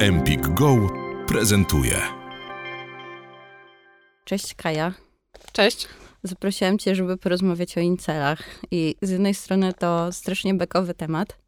Empik Go prezentuje. Cześć Kaja. Cześć. Zaprosiłam cię, żeby porozmawiać o incelach. I z jednej strony to strasznie bekowy temat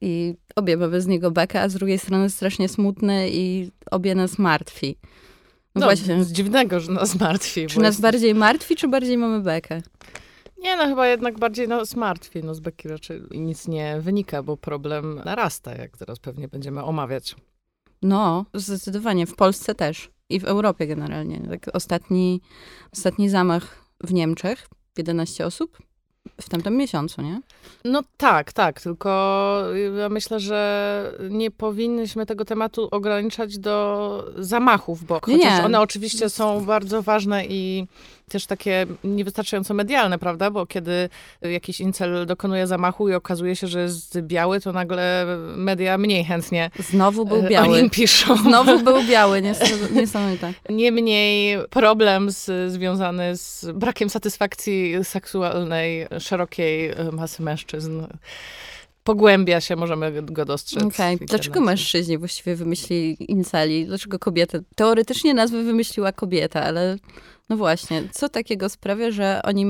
i obie mamy z niego bekę, a z drugiej strony strasznie smutny i obie nas martwi. No, właśnie. Z dziwnego, że nas martwi. Czy nas jest... bardziej martwi, czy bardziej mamy bekę? Nie, no chyba jednak bardziej nas martwi. No z beki raczej nic nie wynika, bo problem narasta, jak teraz pewnie będziemy omawiać. No, zdecydowanie. W Polsce też. I w Europie generalnie. Tak ostatni, ostatni zamach w Niemczech, 11 osób w tamtym miesiącu, nie? No tak, tak, tylko ja myślę, że nie powinniśmy tego tematu ograniczać do zamachów, bo chociaż nie. one oczywiście są bardzo ważne i też takie niewystarczająco medialne, prawda? Bo kiedy jakiś incel dokonuje zamachu i okazuje się, że jest biały, to nagle media mniej chętnie Znowu był biały. o nim piszą. Znowu był biały, niesamowite. Niemniej problem z, związany z brakiem satysfakcji seksualnej szerokiej masy mężczyzn pogłębia się, możemy go dostrzec. Okay. Dlaczego mężczyźni właściwie wymyślili inceli? Dlaczego kobiety? Teoretycznie nazwę wymyśliła kobieta, ale no właśnie, co takiego sprawia, że oni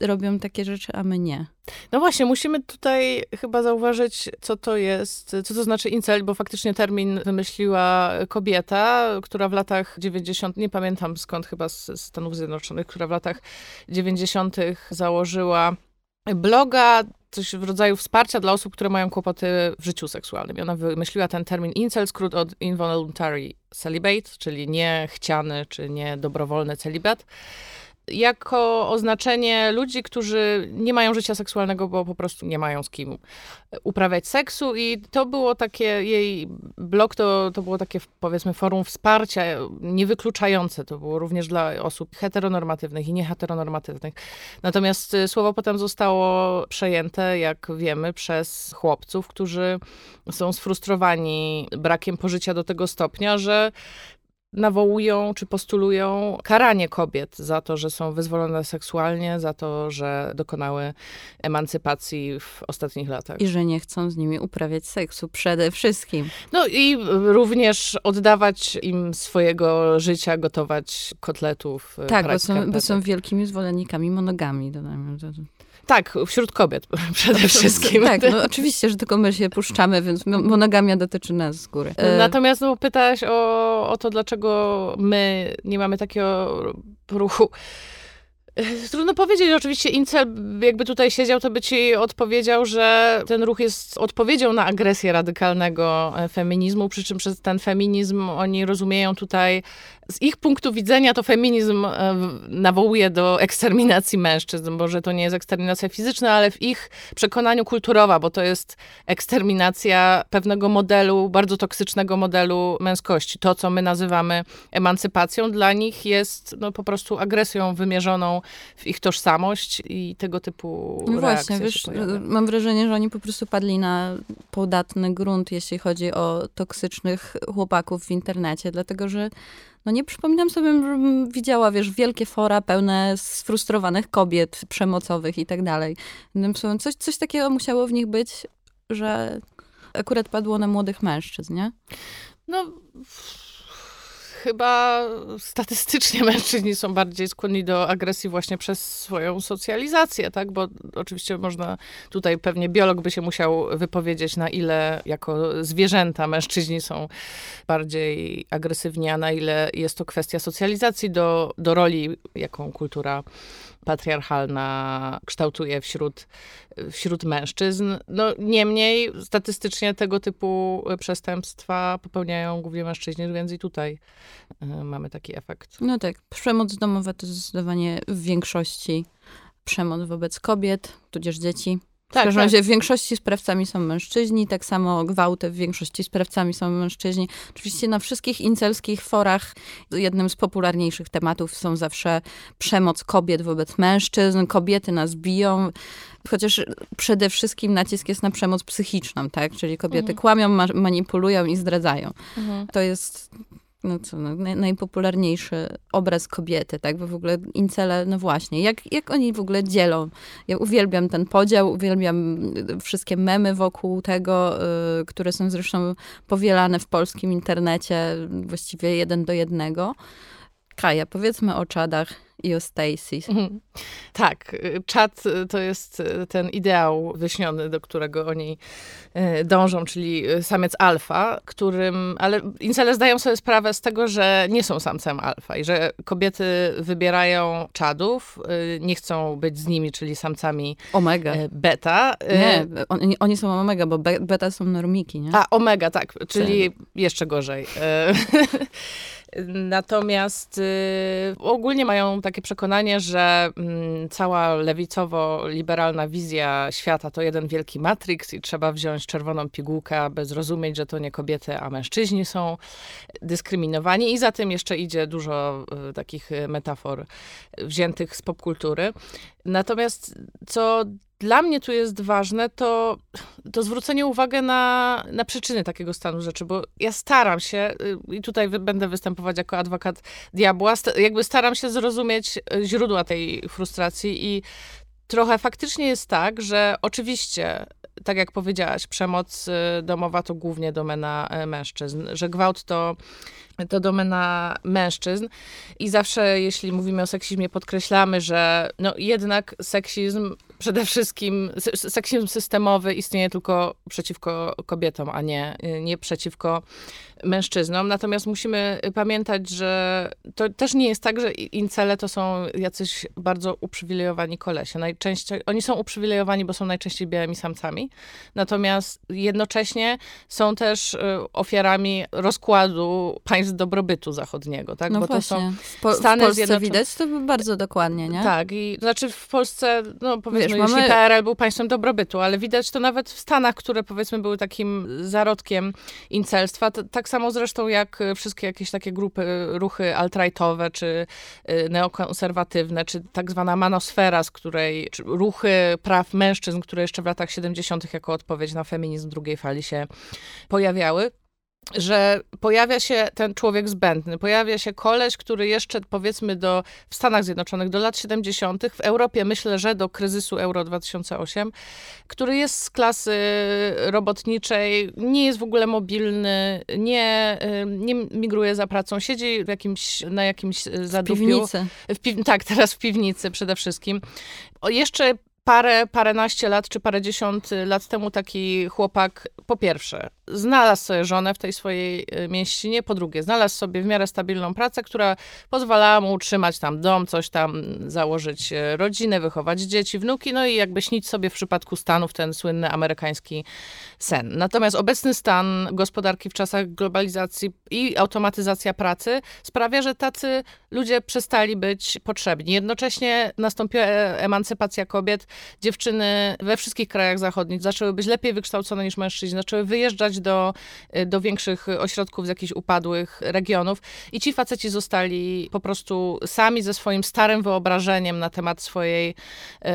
robią takie rzeczy, a my nie? No właśnie, musimy tutaj chyba zauważyć, co to jest, co to znaczy incel, bo faktycznie termin wymyśliła kobieta, która w latach 90., nie pamiętam skąd, chyba z Stanów Zjednoczonych, która w latach 90. założyła bloga, coś w rodzaju wsparcia dla osób, które mają kłopoty w życiu seksualnym. I ona wymyśliła ten termin incel, skrót od involuntary celibate, czyli niechciany czy niedobrowolny celibat jako oznaczenie ludzi, którzy nie mają życia seksualnego, bo po prostu nie mają z kim uprawiać seksu i to było takie, jej blog to, to było takie powiedzmy forum wsparcia niewykluczające, to było również dla osób heteronormatywnych i nieheteronormatywnych. Natomiast y, słowo potem zostało przejęte, jak wiemy, przez chłopców, którzy są sfrustrowani brakiem pożycia do tego stopnia, że nawołują czy postulują karanie kobiet za to, że są wyzwolone seksualnie, za to, że dokonały emancypacji w ostatnich latach. I że nie chcą z nimi uprawiać seksu przede wszystkim. No i również oddawać im swojego życia, gotować kotletów. Tak, bo są, bo są wielkimi zwolennikami monogami, dodajmy. Tak, wśród kobiet przede wszystkim. Tak, no oczywiście, że tylko my się puszczamy, więc monogamia dotyczy nas z góry. E, Natomiast no, pytałaś o, o to, dlaczego my nie mamy takiego ruchu. Trudno powiedzieć, oczywiście Incel jakby tutaj siedział, to by ci odpowiedział, że ten ruch jest odpowiedzią na agresję radykalnego e, feminizmu, przy czym przez ten feminizm oni rozumieją tutaj, z ich punktu widzenia to feminizm e, nawołuje do eksterminacji mężczyzn, bo że to nie jest eksterminacja fizyczna, ale w ich przekonaniu kulturowa, bo to jest eksterminacja pewnego modelu, bardzo toksycznego modelu męskości. To, co my nazywamy emancypacją, dla nich jest no, po prostu agresją wymierzoną w ich tożsamość i tego typu no właśnie, wiesz, mam wrażenie, że oni po prostu padli na podatny grunt, jeśli chodzi o toksycznych chłopaków w internecie, dlatego że no nie przypominam sobie, żebym widziała, wiesz, wielkie fora pełne sfrustrowanych kobiet przemocowych i tak dalej. Coś, coś takiego musiało w nich być, że akurat padło na młodych mężczyzn, nie? No chyba statystycznie mężczyźni są bardziej skłonni do agresji właśnie przez swoją socjalizację, tak? Bo oczywiście można tutaj pewnie biolog by się musiał wypowiedzieć, na ile jako zwierzęta mężczyźni są bardziej agresywni, a na ile jest to kwestia socjalizacji do, do roli, jaką kultura patriarchalna kształtuje wśród, wśród mężczyzn. No, niemniej statystycznie tego typu przestępstwa popełniają głównie mężczyźni, więc i tutaj y, mamy taki efekt. No tak, przemoc domowa to zdecydowanie w większości przemoc wobec kobiet, tudzież dzieci. W tak, każdym tak. razie w większości sprawcami są mężczyźni, tak samo gwałty w większości sprawcami są mężczyźni. Oczywiście na wszystkich incelskich forach jednym z popularniejszych tematów są zawsze przemoc kobiet wobec mężczyzn, kobiety nas biją, chociaż przede wszystkim nacisk jest na przemoc psychiczną, tak? Czyli kobiety mhm. kłamią, ma manipulują i zdradzają. Mhm. To jest no co, no, najpopularniejszy obraz kobiety, tak? Bo w ogóle incele, no właśnie, jak, jak oni w ogóle dzielą? Ja uwielbiam ten podział, uwielbiam wszystkie memy wokół tego, y, które są zresztą powielane w polskim internecie właściwie jeden do jednego. Kaja, powiedzmy o czadach i o Stacy. Mhm. Tak, czat to jest ten ideał wyśniony, do którego oni dążą, czyli samiec alfa, którym, ale incele zdają sobie sprawę z tego, że nie są samcem alfa i że kobiety wybierają czadów, nie chcą być z nimi, czyli samcami omega. Beta. Nie, oni, oni są omega, bo beta są normiki, nie? A, omega, tak, czyli jeszcze gorzej. Natomiast y, ogólnie mają takie przekonanie, że y, cała lewicowo-liberalna wizja świata to jeden wielki matrix i trzeba wziąć czerwoną pigułkę, aby zrozumieć, że to nie kobiety, a mężczyźni są dyskryminowani. I za tym jeszcze idzie dużo y, takich metafor wziętych z popkultury. Natomiast co dla mnie tu jest ważne, to, to zwrócenie uwagi na, na przyczyny takiego stanu rzeczy, bo ja staram się, y, i tutaj będę występować jako adwokat diabła, jakby staram się zrozumieć y, źródła tej frustracji i trochę faktycznie jest tak, że oczywiście tak jak powiedziałaś, przemoc y, domowa to głównie domena mężczyzn, że gwałt to to domena mężczyzn. I zawsze, jeśli mówimy o seksizmie, podkreślamy, że no jednak seksizm przede wszystkim, seksizm systemowy istnieje tylko przeciwko kobietom, a nie, nie przeciwko mężczyznom. Natomiast musimy pamiętać, że to też nie jest tak, że incele to są jacyś bardzo uprzywilejowani kolesie. Najczęściej, oni są uprzywilejowani, bo są najczęściej białymi samcami. Natomiast jednocześnie są też y, ofiarami rozkładu państw dobrobytu zachodniego, tak? No Bo właśnie. to są po, Stany w Polsce Zjednoczone... widać to bardzo dokładnie, nie? Tak, i znaczy w Polsce, no powiedzmy, Wiesz, jeśli mamy... PRL był państwem dobrobytu, ale widać to nawet w Stanach, które powiedzmy były takim zarodkiem incelstwa, tak samo zresztą jak wszystkie jakieś takie grupy, ruchy alt-rightowe, czy y, neokonserwatywne, czy tak zwana manosfera, z której, czy ruchy praw mężczyzn, które jeszcze w latach 70. jako odpowiedź na feminizm drugiej fali się pojawiały że pojawia się ten człowiek zbędny, pojawia się koleś, który jeszcze powiedzmy do, w Stanach Zjednoczonych do lat 70., w Europie myślę, że do kryzysu Euro 2008, który jest z klasy robotniczej, nie jest w ogóle mobilny, nie, nie migruje za pracą, siedzi w jakimś, na jakimś zadupiu. W piwnicy. W tak, teraz w piwnicy przede wszystkim. O, jeszcze parę, paręnaście lat czy parędziesiąt lat temu taki chłopak, po pierwsze, znalazł sobie żonę w tej swojej e, mieścinie, po drugie, znalazł sobie w miarę stabilną pracę, która pozwalała mu utrzymać tam dom, coś tam, założyć e, rodzinę, wychować dzieci, wnuki, no i jakby śnić sobie w przypadku Stanów ten słynny amerykański sen. Natomiast obecny stan gospodarki w czasach globalizacji i automatyzacja pracy sprawia, że tacy ludzie przestali być potrzebni. Jednocześnie nastąpiła e, emancypacja kobiet. Dziewczyny we wszystkich krajach zachodnich zaczęły być lepiej wykształcone niż mężczyźni, zaczęły wyjeżdżać do, y, do większych ośrodków z jakichś upadłych regionów i ci faceci zostali po prostu sami ze swoim starym wyobrażeniem na temat swojej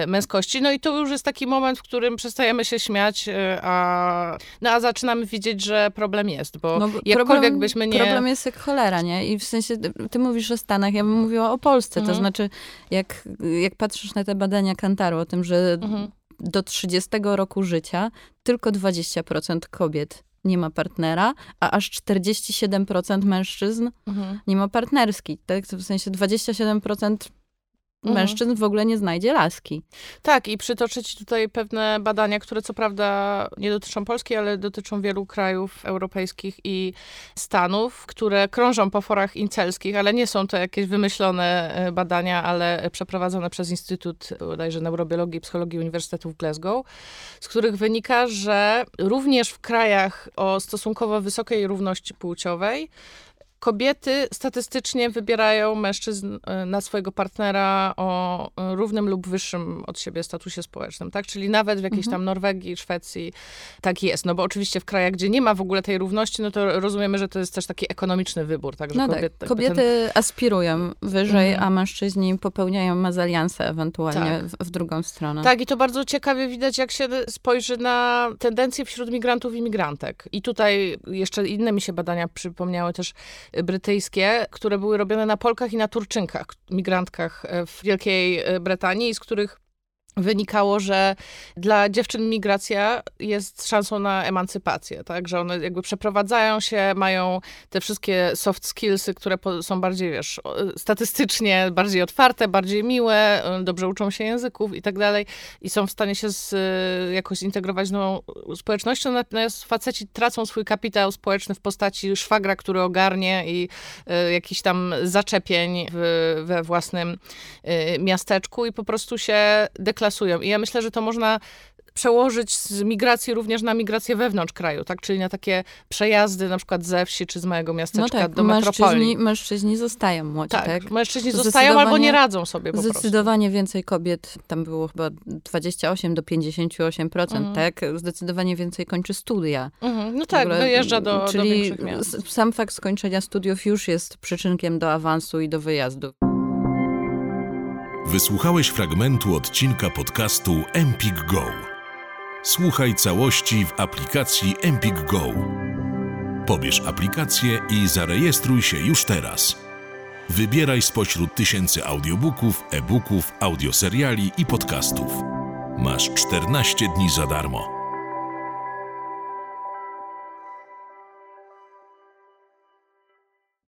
y, męskości. No i to już jest taki moment, w którym przestajemy się śmiać, y, a, no, a zaczynamy widzieć, że problem jest, bo no, jakkolwiek problem, byśmy nie... Problem jest jak cholera, nie? I w sensie, ty mówisz o Stanach, ja bym mówiła o Polsce, mhm. to znaczy, jak, jak patrzysz na te badania Kantaru o tym, że mhm do 30 roku życia tylko 20% kobiet nie ma partnera, a aż 47% mężczyzn mhm. nie ma partnerski. Tak? W sensie 27% Mhm. mężczyzn w ogóle nie znajdzie laski. Tak, i przytoczyć tutaj pewne badania, które co prawda nie dotyczą Polski, ale dotyczą wielu krajów europejskich i Stanów, które krążą po forach incelskich, ale nie są to jakieś wymyślone e, badania, ale przeprowadzone przez Instytut bodajże Neurobiologii i Psychologii Uniwersytetu w Glasgow, z których wynika, że również w krajach o stosunkowo wysokiej równości płciowej kobiety statystycznie wybierają mężczyzn e, na swojego partnera o e, równym lub wyższym od siebie statusie społecznym, tak? Czyli nawet w jakiejś mhm. tam Norwegii, Szwecji tak jest. No bo oczywiście w krajach, gdzie nie ma w ogóle tej równości, no to rozumiemy, że to jest też taki ekonomiczny wybór, tak? Że no kobiety, tak. kobiety ten... aspirują wyżej, mhm. a mężczyźni popełniają mezalianse ewentualnie tak. w, w, drugą stronę. Tak, i to bardzo ciekawie widać, jak się spojrzy na tendencje wśród migrantów i migrantek. I tutaj jeszcze inne mi się badania przypomniały też brytyjskie, które były robione na Polkach i na Turczynkach, migrantkach w Wielkiej Brytanii, z których wynikało, że dla dziewczyn migracja jest szansą na emancypację, tak? Że one jakby przeprowadzają się, mają te wszystkie soft skillsy, które są bardziej, wiesz, statystycznie bardziej otwarte, bardziej miłe, dobrze uczą się języków i tak dalej i są w stanie się z, jakoś zintegrować z nową społecznością, natomiast faceci tracą swój kapitał społeczny w postaci szwagra, który ogarnie i y, jakiś tam zaczepień w, we własnym y, miasteczku i po prostu się deklarują klasują. I ja myślę, że to można przełożyć z migracji również na migrację wewnątrz kraju, tak? Czyli na takie przejazdy na przykład ze wsi czy z małego miasteczka no tak, do mężczyźni, metropolii. Mężczyźni zostają młodzi, tak? tak? Mężczyźni zostają albo nie radzą sobie po Zdecydowanie prostu. więcej kobiet, tam było chyba 28 do 58%, mhm. tak? Zdecydowanie więcej kończy studia. Mhm. No tak, wyjeżdża do, czyli do większych miast. sam fakt skończenia studiów już jest przyczynkiem do awansu i do wyjazdu. Wysłuchałeś fragmentu odcinka podcastu Empik Go. Słuchaj całości w aplikacji Empik Go. Pobierz aplikację i zarejestruj się już teraz. Wybieraj spośród tysięcy audiobooków, e-booków, audioseriali i podcastów. Masz 14 dni za darmo.